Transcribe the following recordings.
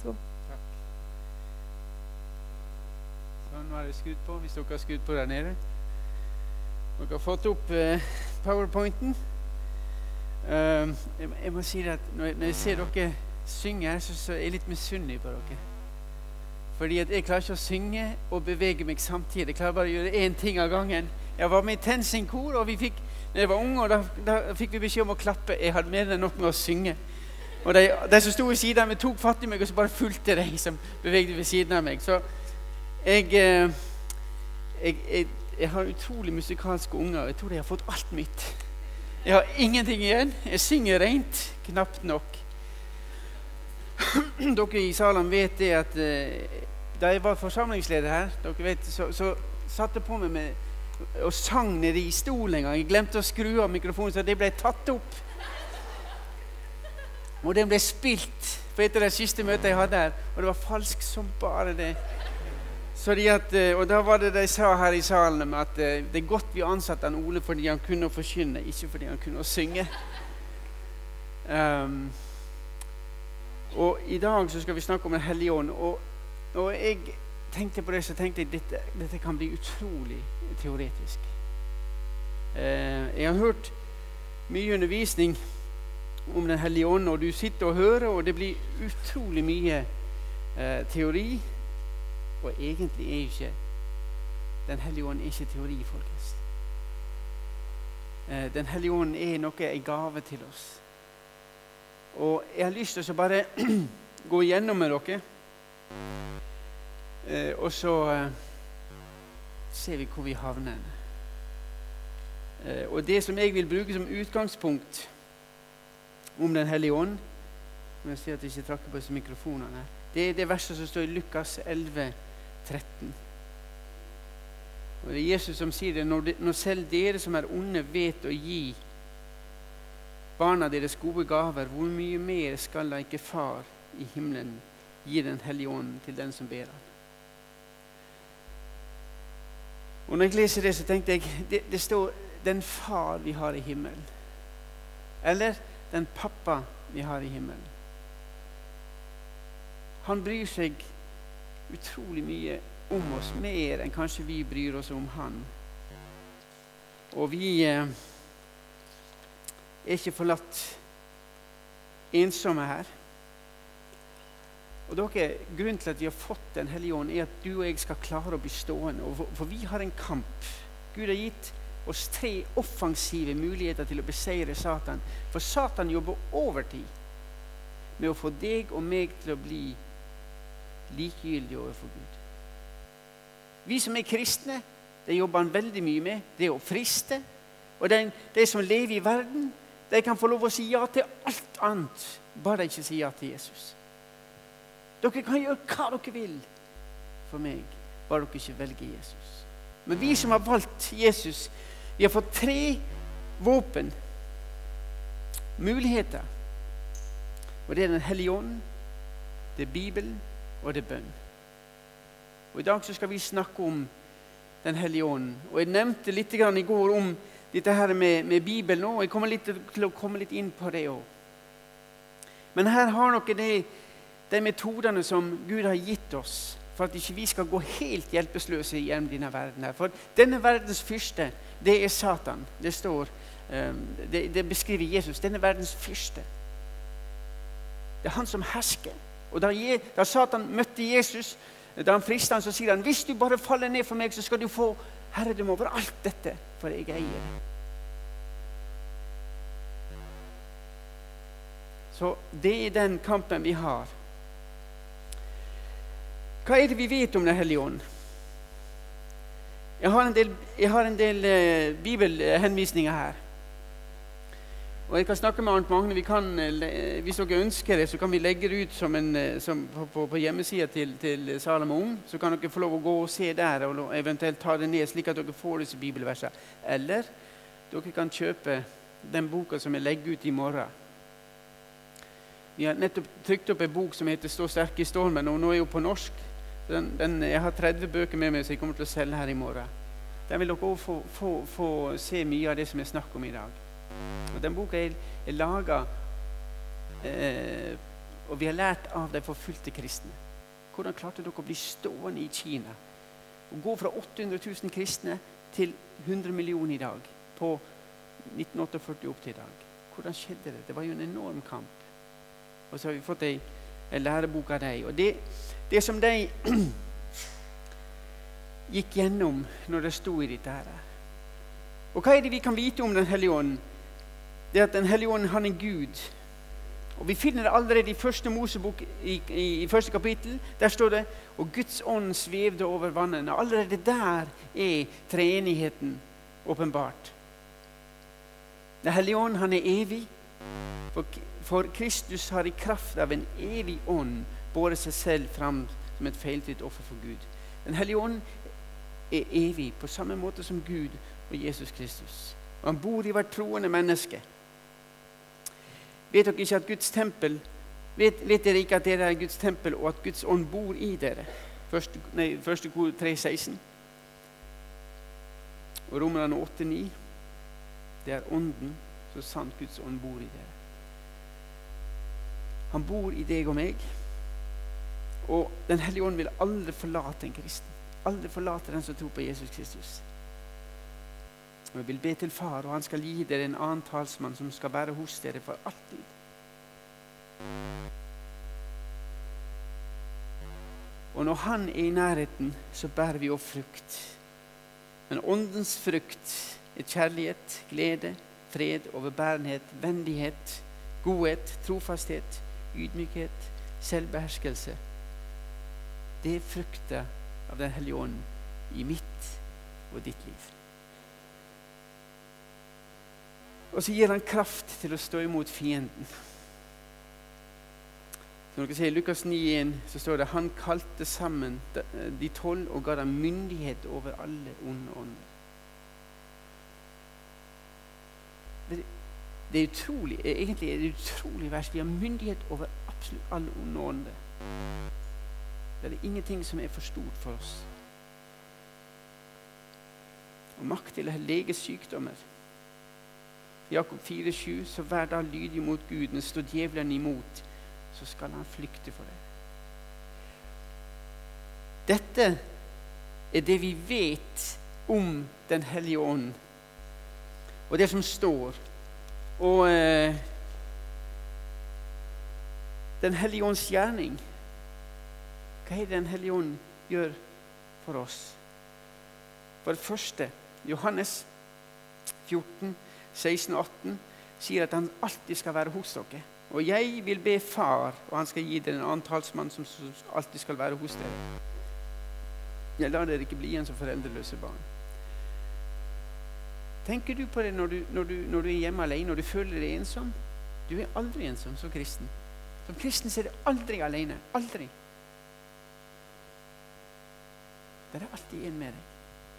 Så. Takk. Sånn var det skudd på, hvis dere har skudd på der nede. Dere har fått opp eh, powerpointen. Um, jeg, jeg må si at når jeg, når jeg ser dere synge her, så, så er jeg litt misunnelig på dere. Fordi at jeg klarer ikke å synge og bevege meg samtidig. Jeg klarer bare å gjøre én ting av gangen. Jeg var med i TenSing-kor, og vi fikk, når jeg var ung, og da, da fikk vi beskjed om å klappe. Jeg hadde mer enn nok med å synge. Og de, de som sto ved siden av meg, tok fatt i meg, og så bare fulgte de som bevegde ved siden av meg. Så jeg, eh, jeg, jeg, jeg har utrolig musikalske unger. Jeg tror de har fått alt mitt. Jeg har ingenting igjen. Jeg synger rent. Knapt nok. Dere i salen vet det at eh, da jeg var forsamlingsleder her, dere vet, så, så satte jeg på meg med, og sang nede i stolen en gang. Jeg glemte å skru av mikrofonen, så det ble tatt opp. Og den ble spilt på et av de siste møtene jeg hadde her, og det var falsk som bare det. De at, eh, og da var det de sa her i salen at eh, det er godt vi ansatte han Ole fordi han kunne å forkynne, ikke fordi han kunne å synge. Um, og i dag så skal vi snakke om Den hellige ånd. Og når jeg tenkte på det, så tenkte jeg dette, dette kan bli utrolig teoretisk. Uh, jeg har hørt mye undervisning om Den hellige ånd, og du sitter og hører, og det blir utrolig mye eh, teori. Og egentlig er ikke Den hellige ånd ikke teori, folkens. Eh, Den hellige ånd er noe, en gave til oss. Og jeg har lyst til å bare gå igjennom med dere. Eh, og så eh, ser vi hvor vi havner. Eh, og det som jeg vil bruke som utgangspunkt om Den hellige ånd Må jeg si at jeg ikke trakker på disse mikrofonene. Det er det verset som står i Lukas 11, 13. Og det er Jesus som sier det. Når, de, når selv dere som er onde, vet å gi barna deres gode gaver, hvor mye mer skal da ikke Far i himmelen gi Den hellige ånd til den som ber han? Og når jeg leser det, så tenkte jeg det, det står 'den far vi har i himmelen'. Eller 'den pappa vi har i himmelen'. Han bryr seg utrolig mye om oss, mer enn kanskje vi bryr oss om han. Og vi eh, er ikke forlatt ensomme her. Og dere, Grunnen til at vi har fått Den hellige ånd, er at du og jeg skal klare å bli stående. For, vi har en kamp. Gud har gitt oss tre offensive muligheter til å beseire Satan. For Satan jobber overtid med å få deg og meg til å bli likegyldige overfor Gud. Vi som er kristne, det jobber han veldig mye med. Det å friste. Og de, de som lever i verden, de kan få lov å si ja til alt annet, bare de ikke sier ja til Jesus. Dere kan gjøre hva dere vil for meg, bare dere ikke velger Jesus. Men vi som har valgt Jesus, vi har fått tre våpen, muligheter. Og det er Den hellige ånd, det er Bibelen, og det er bønn. Og I dag så skal vi snakke om Den hellige ånd. Og Jeg nevnte litt i går om dette her med, med Bibelen òg. Jeg kommer litt, til å komme litt inn på det òg. Men her har dere det de metodene som Gud har gitt oss for at ikke vi skal gå helt hjelpeløse gjennom denne verden. her. For denne verdens fyrste, det er Satan. Det står, um, det, det, beskriver Jesus. Denne verdens fyrste. Det er han som hersker. Og da, Satan møtte Jesus, da han frista han, så sier han hvis du bare faller ned for meg, så skal du få herredømme over alt dette, for jeg eier det. Så det er den kampen vi har. Hva er det vi vet om Den hellige ånd? Jeg har en del, har en del eh, bibelhenvisninger her. Og jeg kan snakke med Arnt Magne. Kan, eh, hvis dere ønsker det, så kan vi legge det ut som en, eh, som på, på, på hjemmesida til, til Salomo. Så kan dere få lov å gå og se der, og eventuelt ta det ned, slik at dere får disse bibelversene. Eller dere kan kjøpe den boka som jeg legger ut i morgen. Vi har nettopp trykt opp en bok som heter 'Stå sterke i stormen', og nå er hun på norsk. Den, den, jeg har 30 bøker med meg som jeg kommer til å selge her i morgen. Der vil dere også få, få, få se mye av det som jeg snakker om i dag. Og Den boka er, er laga eh, og vi har lært av de forfulgte kristne. Hvordan klarte dere å bli stående i Kina? Å gå fra 800 000 kristne til 100 millioner i dag. På 1948 opp til i dag. Hvordan skjedde det? Det var jo en enorm kamp. Og så har vi fått ei, ei lærebok av dem. Og det, det som de gikk gjennom når det sto i dette her. Og hva er det vi kan vite om Den hellige ånd? Det er at Den hellige ånd han er Gud. Og Vi finner det allerede i første Mosebok, i, i, i første kapittel. Der står det og Guds ånd svevde over vannene. Allerede der er treenigheten åpenbart. Den hellige ånd han er evig. For, for Kristus har i kraft av en evig ånd båret seg selv fram som et feilfritt offer for Gud. Den hellige ånd er evig, på samme måte som Gud og Jesus Kristus. Og Han bor i hvert troende menneske. Vet dere ikke at Guds tempel vet, vet, dere ikke at dere er Guds tempel, og at Guds ånd bor i dere? Første, nei, første kor 3,16. Og Romerne 8,9. Det er Ånden, så sant Guds ånd bor i dere. Han bor i deg og meg. Og Den hellige ånd vil aldri forlate en kristen aldri forlate den som tror på Jesus Kristus. Og Jeg vil be til Far, og han skal gi dere en annen talsmann som skal være hos dere for alltid. Og når Han er i nærheten, så bærer vi opp frukt. Men åndens frukt er kjærlighet, glede, fred, overbærenhet, vennlighet, godhet, trofasthet, ydmykhet, selvbeherskelse. Det er frukter av Den hellige ånd i mitt og ditt liv. Og så gir han kraft til å stå imot fienden. Som dere ser I Lukas 9,1 så står det han kalte sammen de tolv og ga dem myndighet over alle onde ånder. Det er utrolig, egentlig er det utrolig vers. Vi har myndighet over absolutt alle onde ånder. Det er ingenting som er for stort for oss. Og makt til å lege sykdommer. Jakob 4,7.: Så vær da lydig mot Gud, men står djevelen imot, så skal han flykte for deg. Dette er det vi vet om Den hellige ånd, og det som står. Og eh, Den hellige ånds gjerning hva er det Den hellige ånd gjør for oss? For det første, Johannes 14, 16 og 18 sier at han alltid skal være hos dere. Og jeg vil be Far, og han skal gi dere en annen talsmann som alltid skal være hos dere. Jeg lar dere ikke bli igjen som foreldreløse barn. Tenker du på det når du, når, du, når du, er hjemme alene og du føler deg ensom? Du er aldri ensom som kristen. Som kristen er du aldri alene. Aldri. Det er alltid en med deg.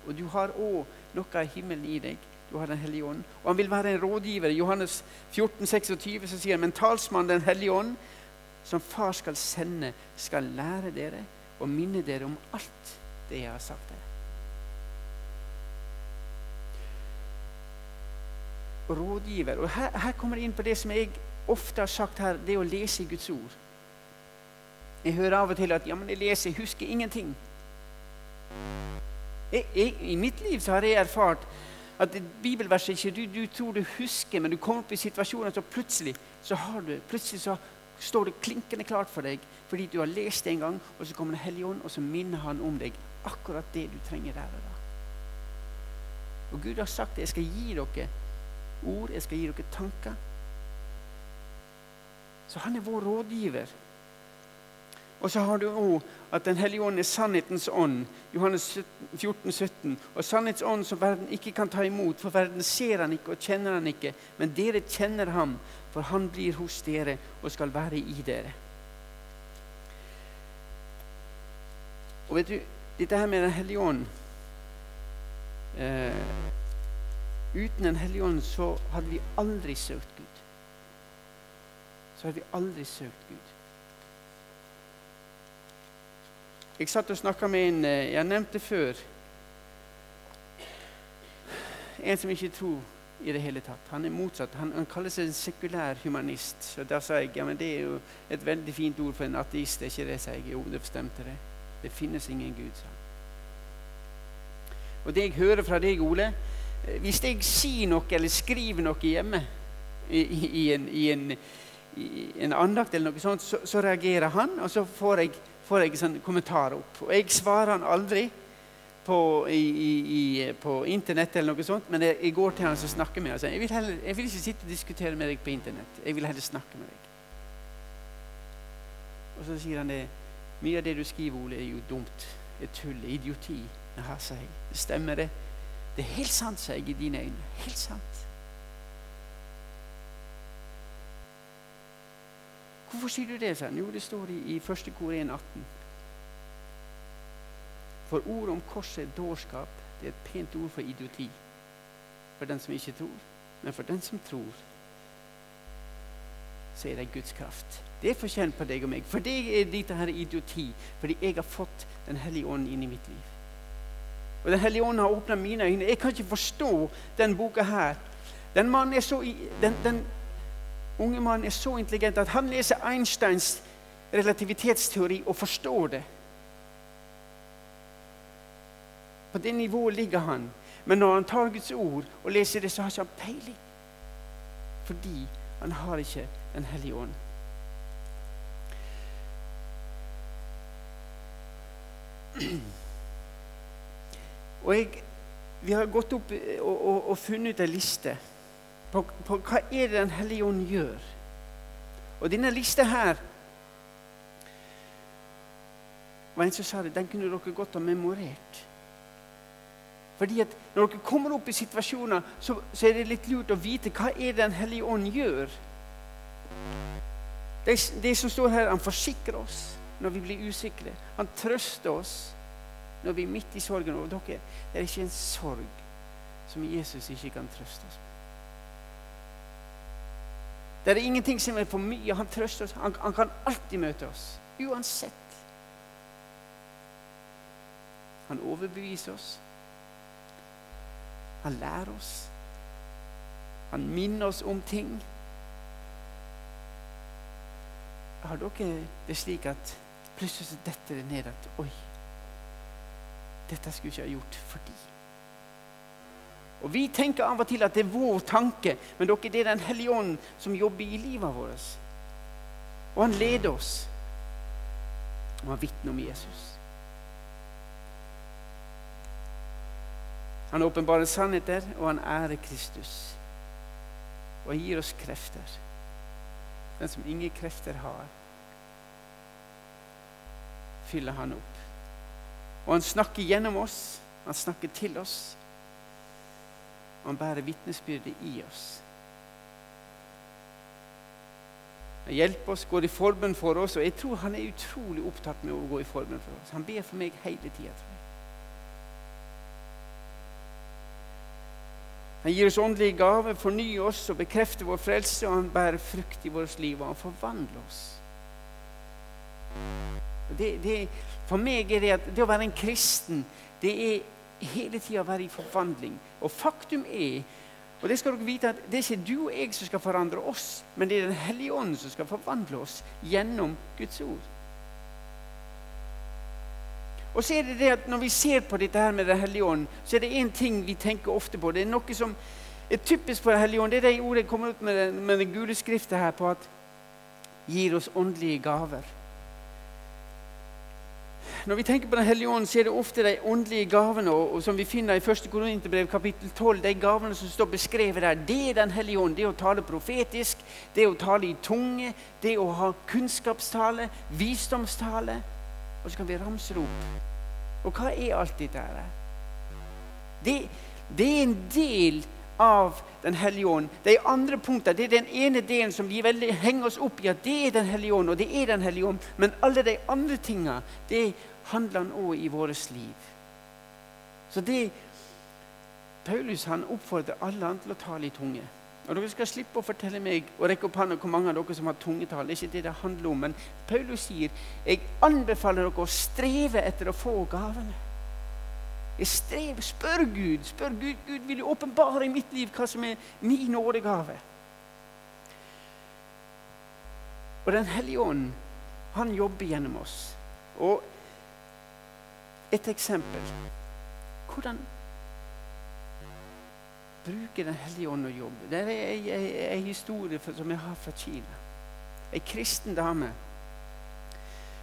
Og du har òg noe av himmelen i deg. Du har Den hellige ånd. Og han vil være en rådgiver. Johannes 14, 26 så sier han men talsmannen Den hellige ånd, som far skal sende, skal lære dere og minne dere om alt det jeg har sagt dere. Rådgiver. Og her, her kommer det inn på det som jeg ofte har sagt her, det å lese Guds ord. Jeg hører av og til at ja, men jeg leser, jeg husker ingenting. Jeg, jeg, I mitt liv så har jeg erfart at et bibelvers ikke du, du, tror du husker, men du kommer opp i situasjoner, så plutselig så, har du, plutselig så står det klinkende klart for deg fordi du har lest det en gang, og så kommer Den hellige ånd, og så minner han om deg akkurat det du trenger der og da. Og Gud har sagt at jeg skal gi dere ord, jeg skal gi dere tanker. Så han er vår rådgiver. Og så har du òg at Den hellige ånd er sannhetens ånd. Johannes 14, 17. Og sannhetens ånd som verden ikke kan ta imot, for verden ser han ikke og kjenner han ikke. Men dere kjenner ham, for han blir hos dere og skal være i dere. Og vet du, dette her med Den hellige ånd eh, Uten Den hellige ånd så hadde vi aldri søkt Gud. Så hadde vi aldri søkt Gud. Jeg satt og snakka med en eh, jeg nevnte før. En som ikke tror i det hele tatt. Han er motsatt. Han, han kaller seg en sekulær humanist. Så da sa jeg ja, men det er jo et veldig fint ord for en ateist. Det er ikke det, sa jeg. Jo, det bestemte det. Det finnes ingen Gud, sa han. Og det jeg hører fra deg, Ole Hvis jeg sier noe eller skriver noe hjemme i, i, en, i en i en andakt, eller noe sånt, så, så reagerer han, og så får jeg, får jeg sånn kommentarer opp. Og jeg svarer han aldri på, på Internett, eller noe sånt, men jeg, jeg går til han og snakker med ham. Jeg, vil heller, jeg vil ikke sitte og diskutere med deg på Internett. Jeg vil heller snakke med deg. Og så sier han det. Mye av det du skriver, Ole, er jo dumt. Det er tull. Idioti. Jaha, sier jeg. Stemmer, det. Det er helt sant, sier jeg i dine øyne. Helt sant. Hvorfor sier du det? sier han. Jo, det står i, i 1. kor 1, 18. For ordet om korset er dårskap. Det er et pent ord for idioti. For den som ikke tror. Men for den som tror, så er det Guds kraft. Det er forskjell på deg og meg. For det er dette her idioti. Fordi jeg har fått Den hellige ånd inn i mitt liv. Og Den hellige ånd har åpna mine øyne. Jeg kan ikke forstå den boka her. Den mannen er så, den, den unge mannen er så intelligent at han leser Einsteins relativitetsteori og forstår det. På det nivået ligger han. Men når han tar Guds ord og leser det, så har han ikke peiling. Fordi han har ikke Den hellige ånd. Og jeg, Vi har gått opp og, og, og funnet ut en liste på, på hva er det Den hellige ånd gjør. Og denne lista her var en som sa det, den kunne dere godt ha memorert. Fordi at Når dere kommer opp i situasjoner, så, så er det litt lurt å vite hva er det Den hellige ånd gjør. Det, det, som står her, Han forsikrer oss når vi blir usikre. Han trøster oss når vi er midt i sorgen. over dere, det er ikke en sorg som Jesus ikke kan trøste oss med. Det er ingenting som er for mye. Han trøster oss. Han, han kan alltid møte oss. Uansett. Han overbeviser oss. Han lærer oss. Han minner oss om ting. Har dere det slik at plutselig så detter det ned at Oi, dette skulle jeg ikke ha gjort fordi og Vi tenker av og til at det er vår tanke, men dere, det er Den hellige ånd som jobber i livet vårt. Og han leder oss. Og han vitner om Jesus. Han åpenbarer sannheter, og han ærer Kristus. Og han gir oss krefter. Den som ingen krefter har, fyller han opp. Og han snakker gjennom oss. Han snakker til oss. Han bærer vitnesbyrdet i oss. Han hjelper oss, går i forbønn for oss, og jeg tror han er utrolig opptatt med å gå i forbønn for oss. Han ber for meg hele tida. Han gir oss åndelige gaver, fornyer oss og bekrefter vår frelse, og han bærer frukt i vårt liv, og han forvandler oss. Det, det, for meg er det at det å være en kristen det er hele tida være i forvandling. Og faktum er og Det skal dere vite at det er ikke du og jeg som skal forandre oss, men det er Den hellige ånd som skal forvandle oss gjennom Guds ord. Og så er det det at Når vi ser på dette her med Den hellige ånd, så er det én ting vi tenker ofte på. Det er noe som er typisk for Den hellige ånd. Det er det ordet jeg kommer ut med, den, med den gule skriften her på at gir oss åndelige gaver. Når vi tenker på Den hellige ånd, så er det ofte de åndelige gavene og, og som vi finner i 1. Korinterbrev kapittel 12. De gavene som står beskrevet der, det er Den hellige ånd. Det å tale profetisk, det å tale i tunge, det å ha kunnskapstale, visdomstale. Og så kan vi ramse det opp. Og hva er alt dette her? Det, det er en del av Den hellige ånd. De andre punktene, det er den ene delen som vi veldig henger oss opp i at det er Den hellige ånd, og det er Den hellige ånd. Men alle de andre tingene, det handler han òg i vårt liv. Så det Paulus han oppfordrer alle han til å tale i tunge. Og Dere skal slippe å fortelle meg og rekke opp hånda hvor mange av dere som har tungetall. Det er ikke det det handler om. Men Paulus sier jeg anbefaler dere å streve etter å få gavene. Jeg strever. Spør Gud. Spør Gud, Gud vil jo åpenbare i mitt liv hva som er min nådegave. Og Den hellige ånd, han jobber gjennom oss. Og et eksempel Hvordan bruker Den hellige ånd å jobbe? Det er en historie som jeg har fra Kina. Ei kristen dame.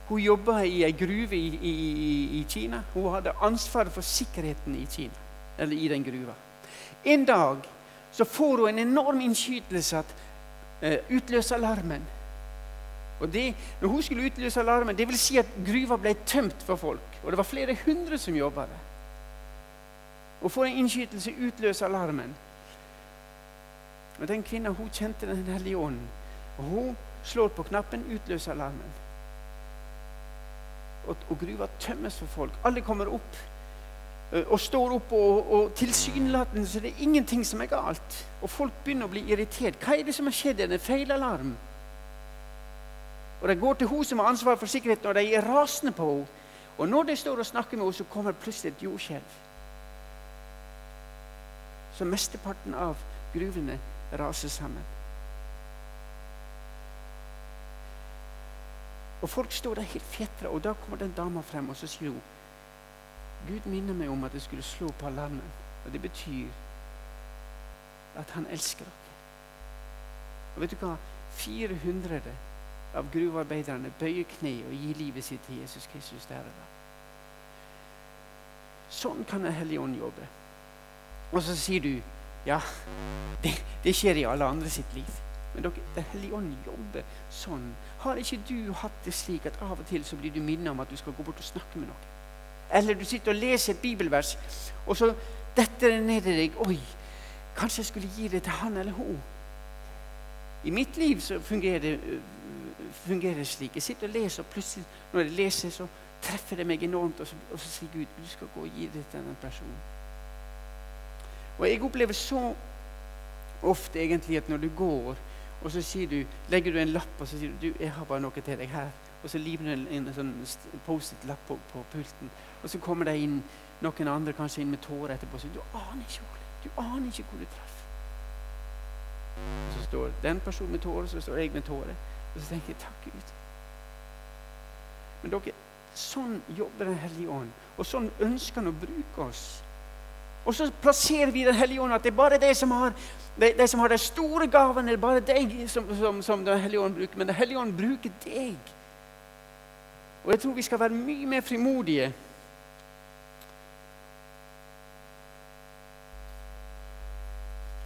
Hun jobba i ei gruve i, i, i, Kina. Hun hadde ansvaret for sikkerheten i Kina, eller i den gruva. En dag så får hun en enorm innskytelse at uh, utløser alarmen. Og det, når hun skulle utløse alarmen, det vil si at gruva ble tømt for folk. Og det var flere hundre som jobba der. Og får en innskytelse, utløse alarmen. Og Den kvinna hun kjente Den hellige ånden. Og hun slår på knappen, utløser alarmen. Og, og gruva tømmes for folk. Alle kommer opp eh, og står opp, og, og tilsynelatende så det er ingenting som er galt. Og folk begynner å bli irritert. Hva er det som har skjedd? Er det en feilalarm? Og De går til hun som har ansvaret for sikkerheten, og de er rasende på henne. Og når de står og snakker med henne, så kommer plutselig et jordskjelv. Så mesteparten av gruvene raser sammen. Og folk står der helt fjetra, og da kommer den dama frem og så sier hun Gud minner meg om at jeg skulle slå på alarmen. Og det betyr at han elsker dere. Og vet du hva? 400 av gruvearbeiderne bøyer kne og gir livet sitt til Jesus Kristus der og da. Sånn kan Den hellige ånd jobbe. Og så sier du ja, det, det skjer i alle andre sitt liv. Men dere, Den hellige ånd jobber sånn. Har ikke du hatt det slik at av og til så blir du minnet om at du skal gå bort og snakke med noen? Eller du sitter og leser et bibelvers, og så detter det ned i deg Oi, kanskje jeg skulle gi det til han eller hun? I mitt liv så fungerer det fungerer slik. Jeg sitter og leser, og plutselig når jeg leser, så treffer det meg enormt. Og så, og så sier Gud du skal gå og gi det til den personen. Og jeg opplever så ofte egentlig at når du går, og så sier du, legger du en lapp og så sier du, du 'Jeg har bare noe til deg her.' Og så limer du en, sånn Post-It-lapp på, på, pulten. Og så kommer det inn noen andre kanskje inn med tårer etterpå. Sier, 'Du aner ikke, du aner ikke hvor du traff.' Så står den personen med tårer, så står jeg med tårer. Og så tenker jeg takk, Gud. Men dere, sånn jobber Den hellige ånd. Og sånn ønsker han å bruke oss. Og så plasserer vi Den hellige ånd at det er bare de som har de, de som har de store gavene, det er bare deg som, som, som Den hellige ånd bruker. Men Den hellige ånd bruker deg. Og jeg tror vi skal være mye mer frimodige.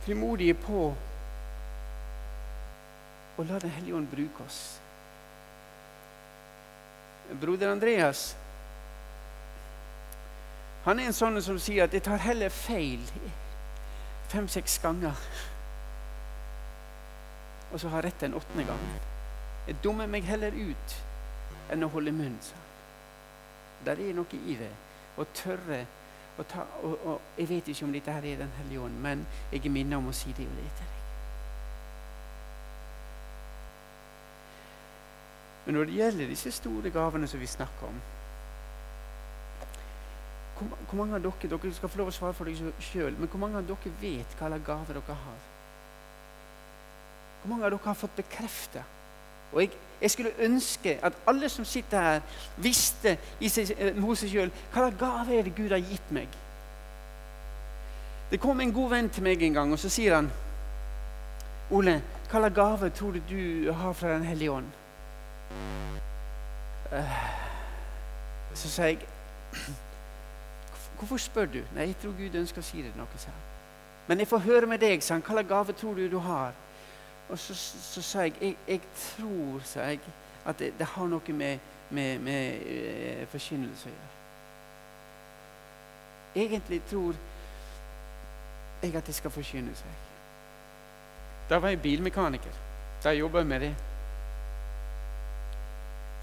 Frimodige på og la Den hellige ånd bruke oss. Broder Andreas han er en sånn som sier at 'jeg tar heller feil' fem-seks ganger. Og så har rett en åttende gang. Jeg dummer meg heller ut enn å holde munn. Der er noe i det. Å tørre å ta og, og, Jeg vet ikke om dette her er Den hellige ånd, men jeg er minnet om å si det og det til Men når det gjelder disse store gavene som vi snakker om hvor, hvor mange av dere dere skal få lov å svare for dere sjøl, men hvor mange av dere vet hva slags gaver dere har? Hvor mange av dere har fått bekreftet? Og jeg, jeg, skulle ønske at alle som sitter her, visste i seg, eh, hos seg sjøl hva slags gave er det Gud har gitt meg. Det kom en god venn til meg en gang, og så sier han Ole, hva slags gave tror du du har fra Den hellige ånd? Eh, så sa jeg Hvorfor spør du? Nei, jeg tror Gud ønsker å si det noe. sa Men jeg får høre med deg. sa han, slags gave tror du du har? Og så, sa jeg, jeg jeg tror sa jeg, at det, det har noe med, med, med uh, forkynnelse å gjøre. Egentlig tror jeg at jeg skal forkynne seg. Da var jeg bilmekaniker. Da jobba jeg med det.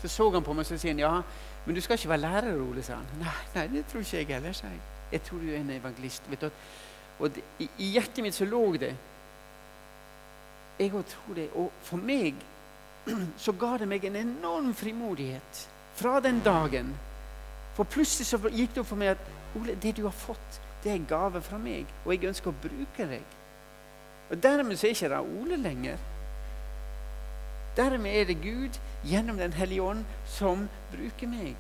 Så så han på meg og sier han, ja, men du skal ikke være lærer, Ole, sa han. Nei, nei, det tror ikke jeg heller, sa jeg. Jeg tror du er en evangelist. vet du. Og det, i, i, hjertet mitt så lå det Jeg òg tror det. Og for meg så ga det meg en enorm frimodighet fra den dagen. For plutselig så gikk det opp for meg at Ole, det du har fått, det er en gave fra meg, og jeg ønsker å bruke deg. Og Dermed så er ikke det Ole lenger. Dermed er det Gud gjennom Den hellige ånd som bruker meg.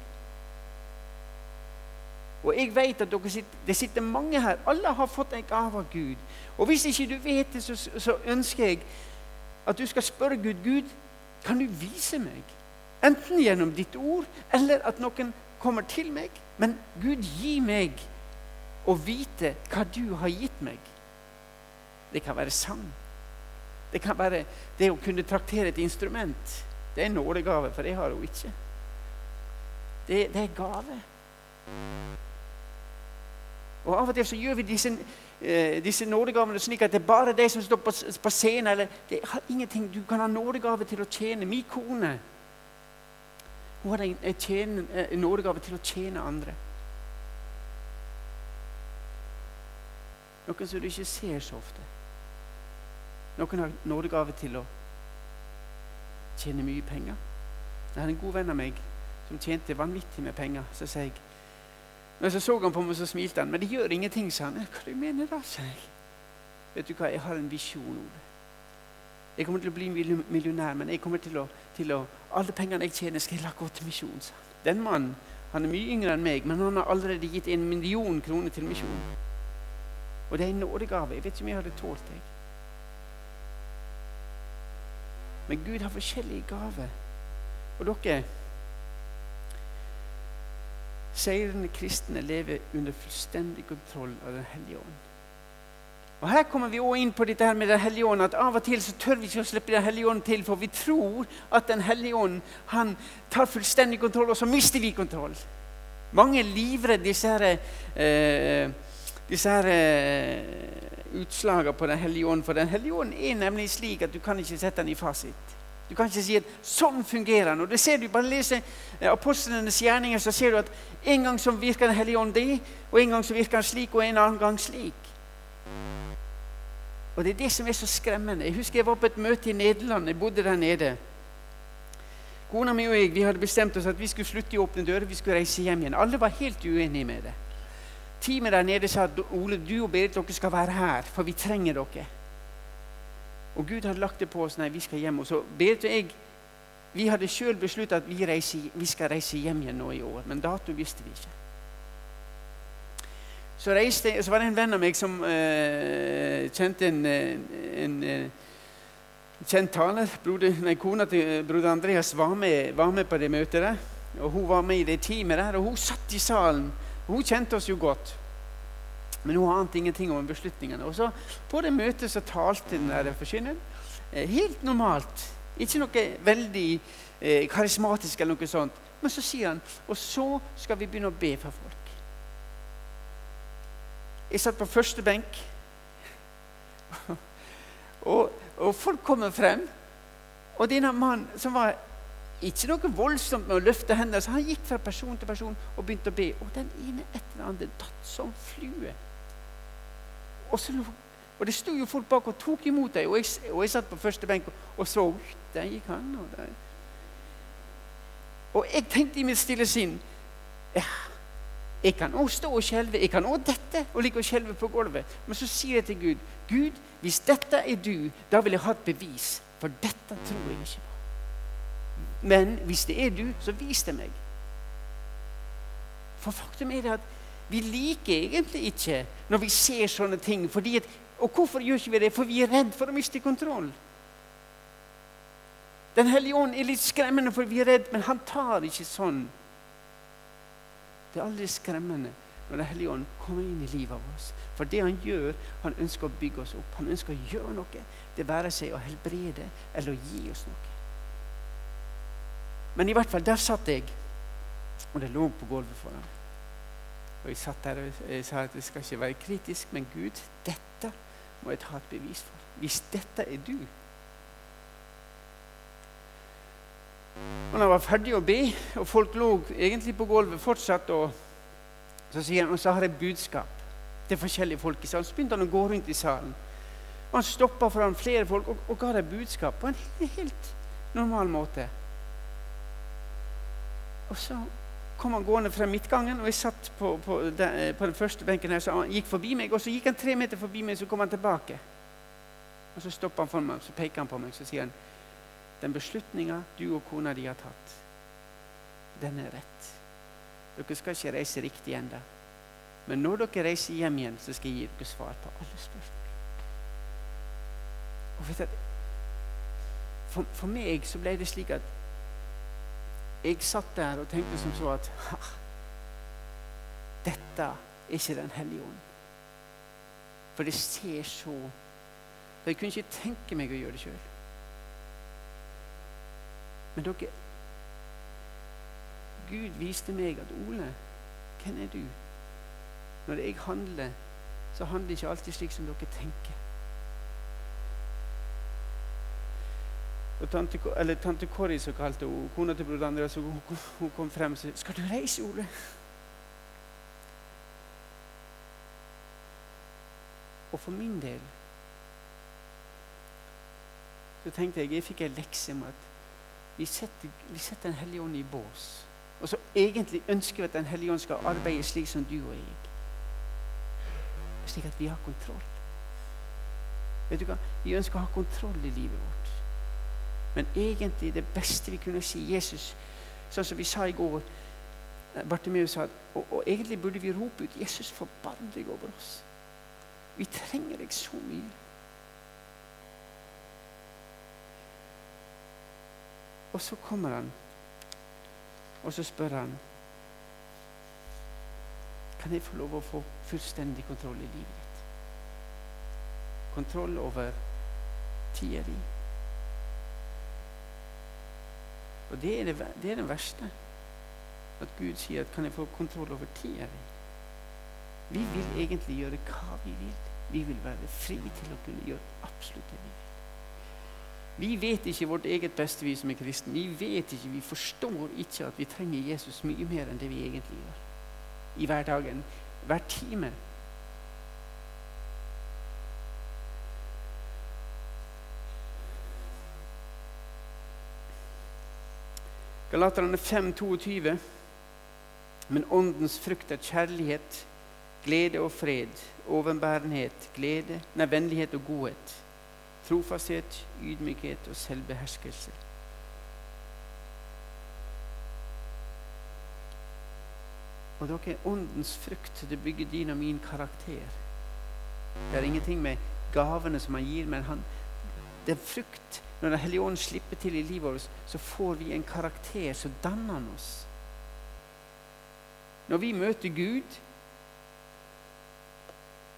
Og jeg vet at sitter, det sitter mange her. Alle har fått en gave av Gud. Og hvis ikke du vet det, så, så ønsker jeg at du skal spørre Gud Gud, kan du vise meg? Enten gjennom ditt ord, eller at noen kommer til meg. Men Gud, gi meg å vite hva du har gitt meg. Det kan være sang. Det kan være det å kunne traktere et instrument. Det er en nådegave, for det har hun ikke. Det, det er gave. Og Av og til så gjør vi disse, eh, disse nådegavene slik at det er bare de som står på, på scenen. eller det har ingenting, Du kan ha nådegave til å tjene. Min kone hun har en, en, en nådegave til å tjene andre. Noe som du ikke ser så ofte. Noen har nådegave til å tjene mye penger. Jeg har en god venn av meg som tjente vanvittig med penger. Så sa jeg Men så så han på meg, så smilte han. Men det gjør ingenting, sa han. Hva du mener da, sa jeg. Vet du hva, jeg har en visjon, Ole. Jeg kommer til å bli millionær, men jeg kommer til å, til å alle pengene jeg tjener, skal jeg la gå til misjon. sa han. Den mannen han er mye yngre enn meg, men han har allerede gitt en million kroner til misjon. Og det er en nådegave. Jeg vet ikke om jeg hadde tålt det. Men Gud har forskjellige gaver. Og dere Seirende kristne lever under fullstendig kontroll av Den hellige ånd. Og Her kommer vi også inn på dette her med Den hellige ånd. At av og til så tør vi ikke å slippe Den hellige ånd til, for vi tror at Den hellige ånd han tar fullstendig kontroll, og så mister vi kontroll. Mange er livredde disse her, eh, disse her eh, utslagene på Den hellige ånd. For Den hellige ånd er nemlig slik at du kan ikke sette den i fasit. Du kan ikke si at 'sånn fungerer den'. Og det ser du, Bare lese eh, apostlenes gjerninger, så ser du at en gang så virker Den hellige ånd det, og en gang så virker den slik, og en annen gang slik. Og Det er det som er så skremmende. Jeg husker jeg var på et møte i Nederland. Jeg bodde der nede. Kona mi og jeg vi hadde bestemt oss at vi skulle slutte i åpne dører. Vi skulle reise hjem igjen. Alle var helt uenige med det. Teamet der nede sa at Ole, du og Berit dere skal være her, for vi trenger dere. Og Gud hadde lagt det på oss. Nei, vi skal hjem. Og så Berit og jeg vi hadde sjøl besluttet at vi, reiser, vi, skal reise hjem igjen nå i år. Men dato visste vi ikke. Så, reiste, så var det en venn av meg som uh, kjente en, en, en kjent taler. Broder, nei, kona til broder Andreas var med, var med, på det møtet der. Og Hun var med i det teamet der, og hun satt i salen. Hun kjente oss jo godt. Men hun ante ingenting om beslutningene. Og så På det møtet så talte den der forkynneren eh, helt normalt. Ikke noe veldig eh, karismatisk eller noe sånt. Men så sier han Og så skal vi begynne å be for folk. Jeg satt på første benk. og, og, folk kommer frem. Og denne mannen som var ikke noe voldsomt med å løfte hendene, så han gikk fra person til person og begynte å be. Og den ene etter den andre datt som flue. Og, så, og det sto jo folk bak og tok imot deg, og og jeg satt på første benk og, og så Der gikk han. Og, der. og jeg tenkte i mitt stille sinn ja, Jeg kan òg stå og skjelve. Jeg kan òg dette og ligge og skjelve på gulvet. Men så sier jeg til Gud Gud, hvis dette er du, da vil jeg ha et bevis. For dette tror jeg ikke på. Men hvis det er du, så vis det meg. For faktum er det at vi liker egentlig ikke når vi ser sånne ting. At, og hvorfor gjør ikke vi det? For vi er redd for å miste kontroll. Den hellige ånd er litt skremmende, for vi er redd, men han tar ikke sånn. Det er aldri skremmende når Den hellige ånd kommer inn i livet av oss. For det han gjør, han ønsker å bygge oss opp. Han ønsker å gjøre noe. Det være seg å helbrede eller å gi oss noe. Men i hvert fall, der satt jeg, og det lå på gulvet foran. Og jeg satt der og jeg sa at det skal ikke være kritisk, men Gud, dette må jeg ta et bevis for. Hvis dette er du Og når jeg var ferdig å be, og folk lå egentlig på gulvet fortsatt, og så sier han, og så har jeg budskap til forskjellige folk i salen. Så begynte han å gå rundt i salen. Og han stoppa foran flere folk og, og ga dem budskap på en helt normal måte. Og så kom han gående fra midtgangen, og jeg satt på, på, den, eh, på den første benken her, så han gikk forbi meg, og så gikk han tre meter forbi meg, så kom han tilbake. Og så stopper han for meg, så peker han på meg, så sier han den beslutninga du og kona di har tatt, den er rett. Dere skal ikke reise riktig ennå. Men når dere reiser hjem igjen, så skal jeg gi dere svar på alle spørsmål. Og vet du, for, for meg så ble det slik at jeg satt der og tenkte som så at dette er ikke Den hellige ånd. For det ser så jeg kunne ikke tenke meg å gjøre det sjøl. Men dere Gud viste meg at Ole, hvem er du? Når jeg handler, så handler det ikke alltid slik som dere tenker. Og tante, eller tante Kori, som kalte hun kona til broder Andreas, hun, hun kom frem og sa 'Skal du reise, Ole?' Og for min del så tenkte jeg jeg fikk en lekse om at vi setter, vi setter Den hellige ånd i bås. Og så egentlig ønsker vi at Den hellige ånd skal arbeide slik som du og jeg. Slik at vi har kontroll. Vet du hva? Vi ønsker å ha kontroll i livet vårt. Men egentlig det beste vi kunne si Jesus, sånn som vi sa i går eh, Bartimeus sa og, og, egentlig burde vi rope ut 'Jesus, forbann deg over oss'. Vi trenger deg så mye. Og så kommer han, og så spør han Kan jeg få lov å få fullstendig kontroll i livet ditt? Kontroll over tida di. Og det er det, det er det, verste. At Gud sier at 'kan jeg få kontroll over tida di'? Vi vil egentlig gjøre hva vi vil. Vi vil være fri til å kunne gjøre absolutt det vi vil. Vi vet ikke vårt eget beste, vi som er kristne. Vi vet ikke, vi forstår ikke at vi trenger Jesus mye mer enn det vi egentlig gjør. I hverdagen. Hver time. Galaterne 5, 22. Men åndens frukt er kjærlighet, glede og fred, overbærenhet, glede, nei, vennlighet og godhet, trofasthet, ydmykhet og selvbeherskelse. Og dere, åndens frukt det bygger din og min karakter. Det er ingenting med gavene som han gir, men han, det er frukt når Den hellige ånd slipper til i livet vårt, så får vi en karakter som danner oss. Når vi møter Gud,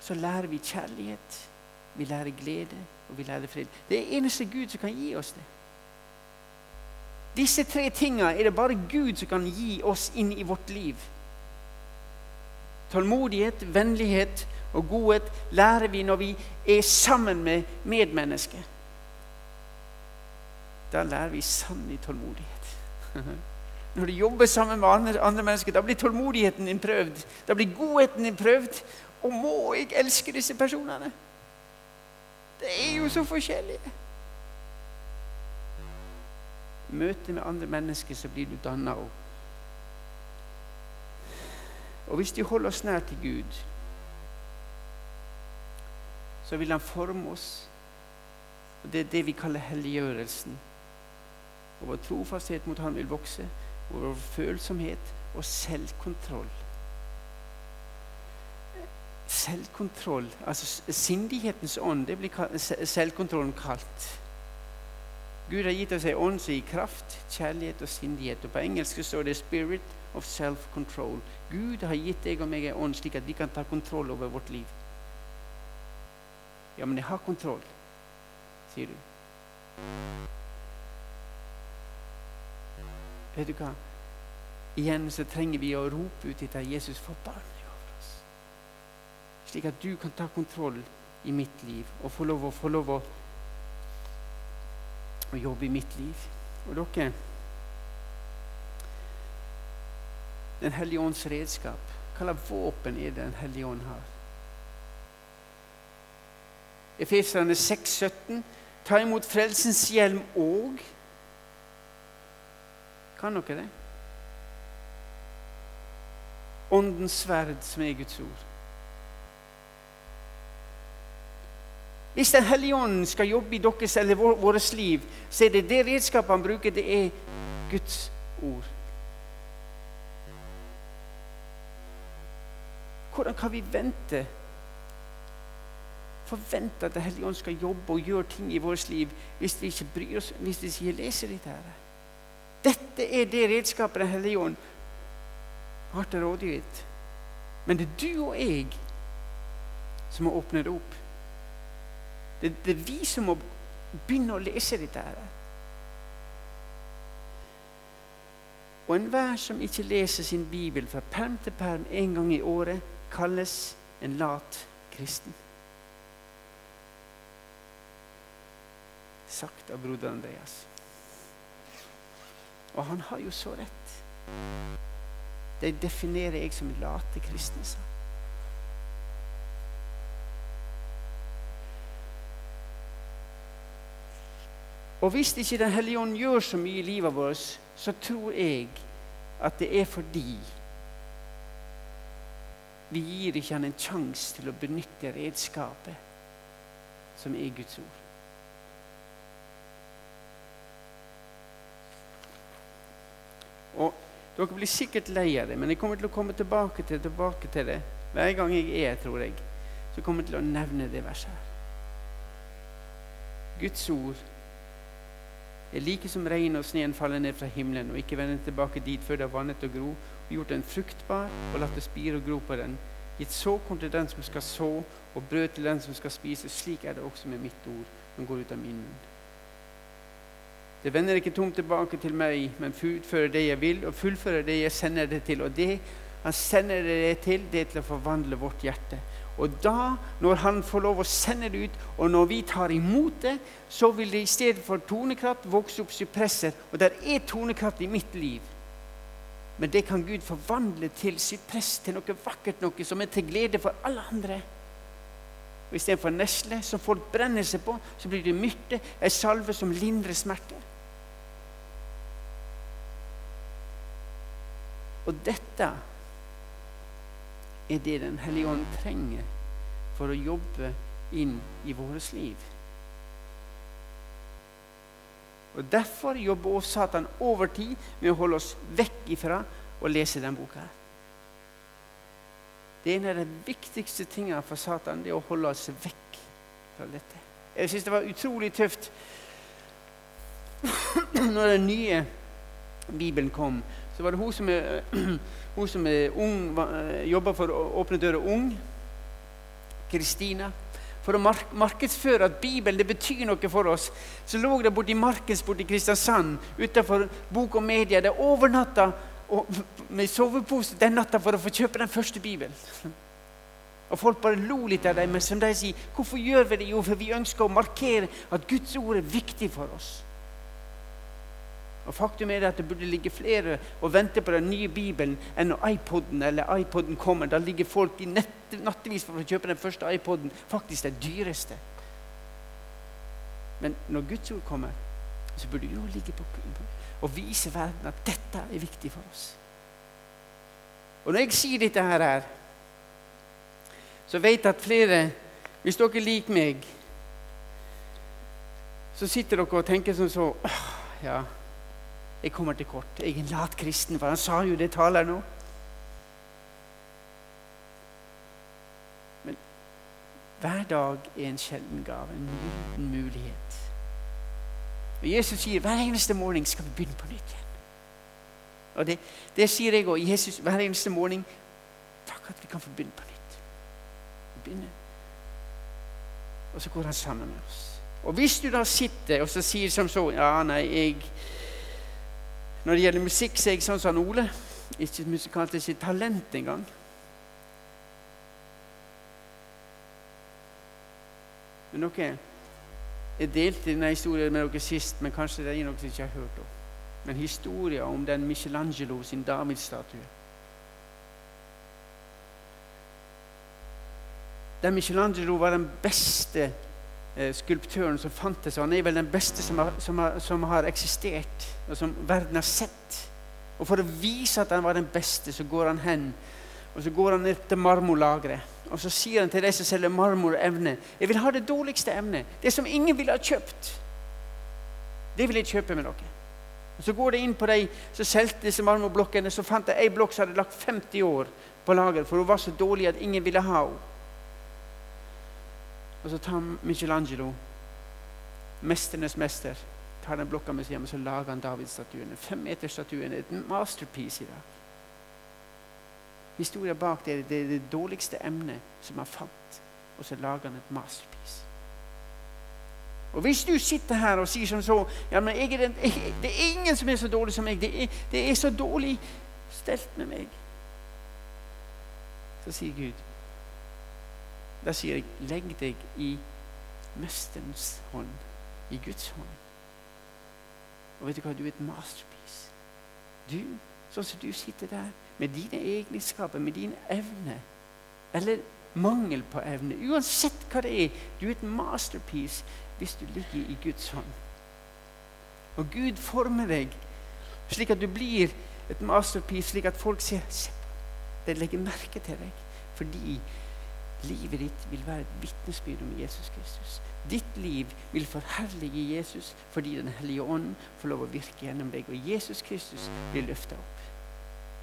så lærer vi kjærlighet, vi lærer glede, og vi lærer fred. Det er eneste Gud som kan gi oss det. Disse tre tingene er det bare Gud som kan gi oss inn i vårt liv. Tålmodighet, vennlighet og godhet lærer vi når vi er sammen med medmennesker da lærer vi sann tålmodighet. Når du jobber sammen med andre, andre, mennesker, da blir tålmodigheten din prøvd. Da blir godheten din prøvd. Og må jeg elske disse personene? Det er jo så forskjellige. I møte med andre mennesker så blir du danna opp. Og hvis de holder oss nær til Gud, så vil Han forme oss. Og Det er det vi kaller helliggjørelsen. Og vår trofasthet mot Han vil vokse. Og vår følsomhet og selvkontroll. Selvkontroll, altså sindighetens ånd, det blir selvkontrollen kalt. Gud har gitt oss ei ånd som gir kraft, kjærlighet og sindighet. Og På engelsk står det 'spirit of self-control'. Gud har gitt deg og meg ei ånd slik at vi kan ta kontroll over vårt liv. Ja, men jeg har kontroll, sier du. Vet du hva? Igjen så trenger vi å rope ut etter Jesus forbarm deg over oss. Slik at du kan ta kontroll i mitt liv og få lov å, få lov å, å jobbe i mitt liv. Og dere Den hellige ånds redskap. Hva slags våpen er det Den hellige ånd har? Efeserne 6,17. Ta imot frelsens hjelm og kan dere det? åndens sverd, som er Guds ord. Hvis Den hellige ånd skal jobbe i deres eller vårt liv, så er det det redskapet han bruker, det er Guds ord. Hvordan kan vi vente? Forvente at Den hellige ånd skal jobbe og gjøre ting i vårt liv hvis vi ikke bryr oss, hvis vi ikke leser dette? her? Dette er det redskapet Den hellige ånd har til rådighet. Men det er du og jeg som må åpne det opp. Det, det, er vi som må begynne å lese dette. her. Og enhver som ikke leser sin bibel fra perm til perm en gang i året, kalles en lat kristen. Sagt av broder Andreas. Og han har jo så rett. Det definerer jeg som late kristne. sa Og hvis ikke Den hellige ånd gjør så mye i livet vårt, så tror jeg at det er fordi vi gir ikke han en sjanse til å benytte redskapet som er Guds ord. Og Dere blir sikkert lei av det, men jeg kommer til å komme tilbake til, tilbake til det hver gang jeg er, tror jeg. Så kommer jeg til å nevne det verset her. Guds ord er like som regn og sneen faller ned fra himmelen og ikke vender tilbake dit før det har vannet og gro, og gjort den fruktbar og latt det spire og gro på den, gitt såkorn til den som skal så, og brød til den som skal spise. Slik er det også med mitt ord som går ut av min munn. Det vender ikke tomt tilbake til meg, men utfører det jeg vil, og fullfører det jeg sender det til. Og det han sender det til, det er til å forvandle vårt hjerte. Og da, når han får lov å sende det ut, og når vi tar imot det, så vil det i stedet for tonekraft vokse opp sypresser. Og det er tonekraft i mitt liv. Men det kan Gud forvandle til sypress, til noe vakkert, noe som er til glede for alle andre. Og Istedenfor nesle, som folk brenner seg på, så blir det myrte, ei salve som lindrer smerte. Og dette er det Den hellige ånd trenger for å jobbe inn i vårt liv. Og Derfor jobber også Satan over tid med å holde oss vekk ifra å lese denne boka. Det er en av de viktigste tingene for Satan det er å holde oss vekk fra dette. Jeg syns det var utrolig tøft når den nye Bibelen kom. Så var det hun som er hun som er ung, eh, jobber for Åpne dører ung, Kristina. For å mark markedsføre at Bibelen det betyr noe for oss, så lå det borti Markens i Kristiansand utenfor Bok og Media. Det overnatta med sovepose den natta for å få kjøpe den første Bibelen. Og Folk bare lo litt av dem, men som de sier, hvorfor gjør vi det? Jo, for vi ønsker å markere at Guds ord er viktig for oss. Og Faktum er at det burde ligge flere og vente på den nye Bibelen enn når iPoden eller iPoden kommer. Da ligger folk i nattevis for å kjøpe den første iPoden, faktisk den dyreste. Men når Guds ord kommer, så burde vi jo ligge på og vise verden at dette er viktig for oss. Og når jeg sier dette her, så vet jeg at flere Hvis dere liker meg, så sitter dere og tenker som så Ja jeg kommer til kort. Jeg er en lat kristen, for han sa jo det taler nå. Men hver dag er en sjelden gave, en liten mulighet. Og Jesus sier hver eneste morgen skal vi begynne på nytt igjen. Og det, det sier jeg òg. Jesus hver eneste morgen Takk at vi kan få begynne på nytt. Begynne. Og så går han sammen med oss. Og hvis du da sitter og så sier som så Ja, nei, jeg når det gjelder musikk, så er jeg sånn som Ole. Ikke musikalt, ikke talent engang. Men dere, Jeg delte denne historien med dere sist, men kanskje det er noe som ikke har hørt om. Men historien om den Michelangelo sin Davidsstatue. Den Michelangelo var den beste skulptøren som fantes. Han er vel den beste som har, som, har, som har, eksistert, og som verden har sett. Og For å vise at han var den beste, så går han hen Og så går han ned til marmorlageret. Og så sier han til de som selger marmor evne, jeg vil ha det dårligste evnet. Det som ingen ville ha kjøpt. Det vil jeg kjøpe med dere. Og Så går det inn på de som solgte disse marmorblokkene. Så fant jeg ei blokk som hadde lagt 50 år på lager, for hun var så dårlig at ingen ville ha henne. Og så tar Michelangelo, mesternes mester, tar den blokka med seg hjem og så lager han Davidsstatuen. Femmeterstatuen er et masterpiece i dag. Historien bak det er det, det dårligste emnet som han fant, og så lager han et masterpiece. Og Hvis du sitter her og sier som så ja, men jeg er den, jeg, Det er ingen som er så dårlig som meg. Det er, det er så dårlig stelt med meg. Så sier Gud Da sier jeg, legg deg i Mesterens hånd, i Guds hånd. Og vet du hva? Du er et masterpiece. Du, sånn som du sitter der, med dine egenskaper, med din evne, eller mangel på evne, uansett hva det er, du er et masterpiece hvis du ligger i Guds hånd. Og Gud former deg slik at du blir et masterpiece, slik at folk ser se De legger merke til deg fordi livet ditt vil være et vitnesbyrd om Jesus Kristus. Ditt liv vil forherlige Jesus fordi Den hellige ånd får lov å virke gjennom deg, og Jesus Kristus blir løfta opp.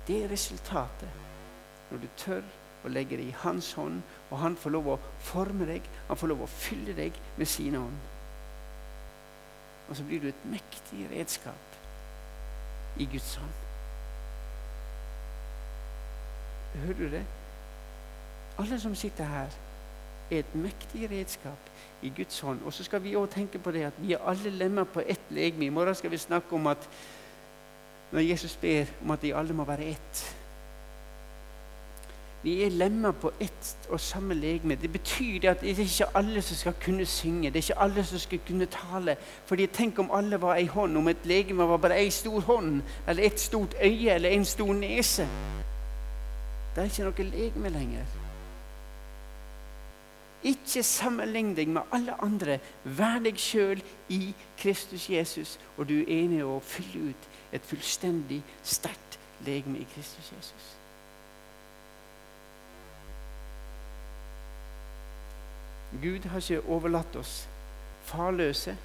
Det er resultatet når du tør å legge det i hans hånd, og han får lov å forme deg, han får lov å fylle deg med sine ånd. Og så blir du et mektig redskap i Guds hånd. Hører du det? Alle som sitter her, er et mektig redskap i Guds hånd. Og så skal vi også tenke på det at vi er alle lemmer på ett legeme. I morgen skal vi snakke om at når Jesus ber om at de alle må være ett vi er lemmer på ett og samme legeme. Det betyr at det er ikke alle som skal kunne synge. Det er ikke alle som skal kunne tale. Fordi Tenk om alle var ei hånd, om et legeme var bare ei stor hånd, eller et stort øye eller en stor nese. Det er ikke noe legeme lenger. Ikke sammenlign deg med alle andre. Vær deg sjøl i Kristus Jesus, og du er enig å fylle ut et fullstendig sterkt legeme i Kristus Jesus. Gud har ikke overlatt oss farløse,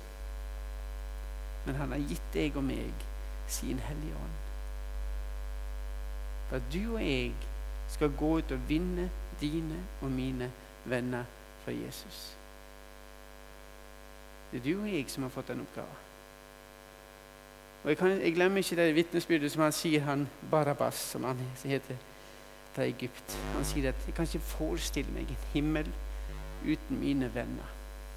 men han har gitt deg og meg sin Hellige Ånd. For at du og jeg skal gå ut og vinne dine og mine venner for Jesus. Det er du og jeg som har fått den oppgaven. Og jeg, kan, jeg, glemmer ikke det vitnesbyrdet som han sier, han Barabas, som han heter fra Egypt. Han sier at jeg kan ikke forestille meg en himmel uten mine venner.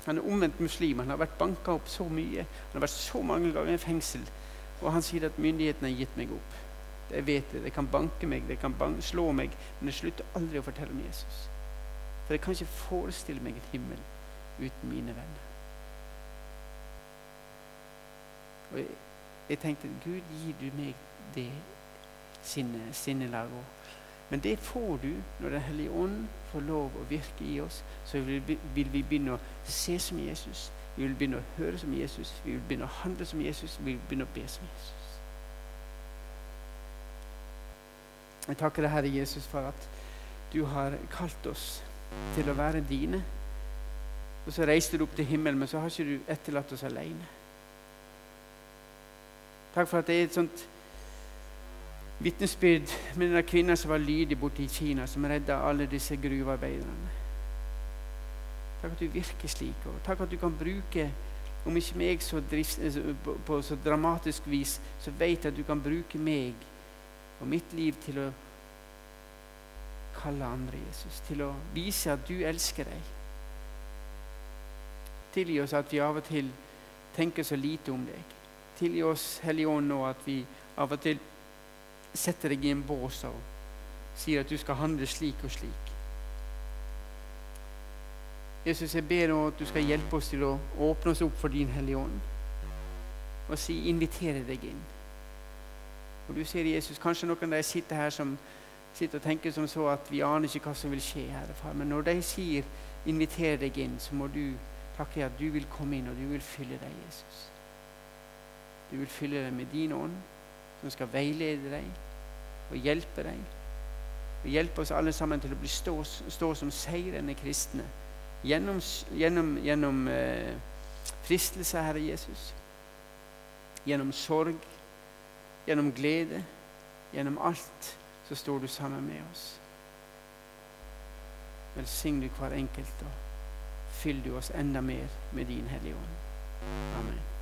Han er omvendt muslim. Han har vært banka opp så mye. Han har vært så mange ganger i fengsel. Og han sier at myndighetene har gitt meg opp. Jeg vet det. De kan banke meg, de kan slå meg, men jeg slutter aldri å fortelle om Jesus. For jeg kan ikke forestille meg en himmel uten mine venner. Og jeg, jeg tenkte Gud, gir du meg det sinne, sinnelaget men det får du når Den hellige ånd får lov å virke i oss. Så vil vi begynne å se som Jesus, vi vil begynne å høre som Jesus, vi vil begynne å handle som Jesus, vi vil begynne å be som Jesus. Jeg takker deg, Herre Jesus, for at du har kalt oss til å være dine. Og så reiste du opp til himmelen, men så har ikke du etterlatt oss alene. Takk for at det er et sånt vitnesbyrd med den kvinnen som var lydig borte i Kina, som redda alle disse gruvearbeiderne. Takk at du virker slik. og Takk at du kan bruke, om ikke meg så drift, på, på så dramatisk vis, så vet jeg at du kan bruke meg og mitt liv til å kalle andre Jesus. Til å vise at du elsker deg. Tilgi oss at vi av og til tenker så lite om deg. Tilgi oss, Hellige Ånd, nå at vi av og til setter deg i en bås og sier at du skal handle slik og slik. Jesus, jeg ber nå at du skal hjelpe oss til å åpne oss opp for din Hellige Ånd og si, invitere deg inn. Og du sier, Jesus, Kanskje noen av deg sitter her som sitter og tenker som så at vi aner ikke hva som vil skje, Herre Far. Men når de sier 'inviter deg inn', så må du takke at du vil komme inn, og du vil fylle deg, Jesus. Du vil fylle deg med din ånd, som skal veilede deg og hjelpe deg. Og hjelpe oss alle sammen til å bli stå, stå som seirende kristne gjennom, gjennom, gjennom eh, fristelse, Herre Jesus. Gjennom sorg, gjennom glede, gjennom alt så står du sammen med oss. Velsign du hver enkelt, og fyll du oss enda mer med din Hellige Ånd. Amen.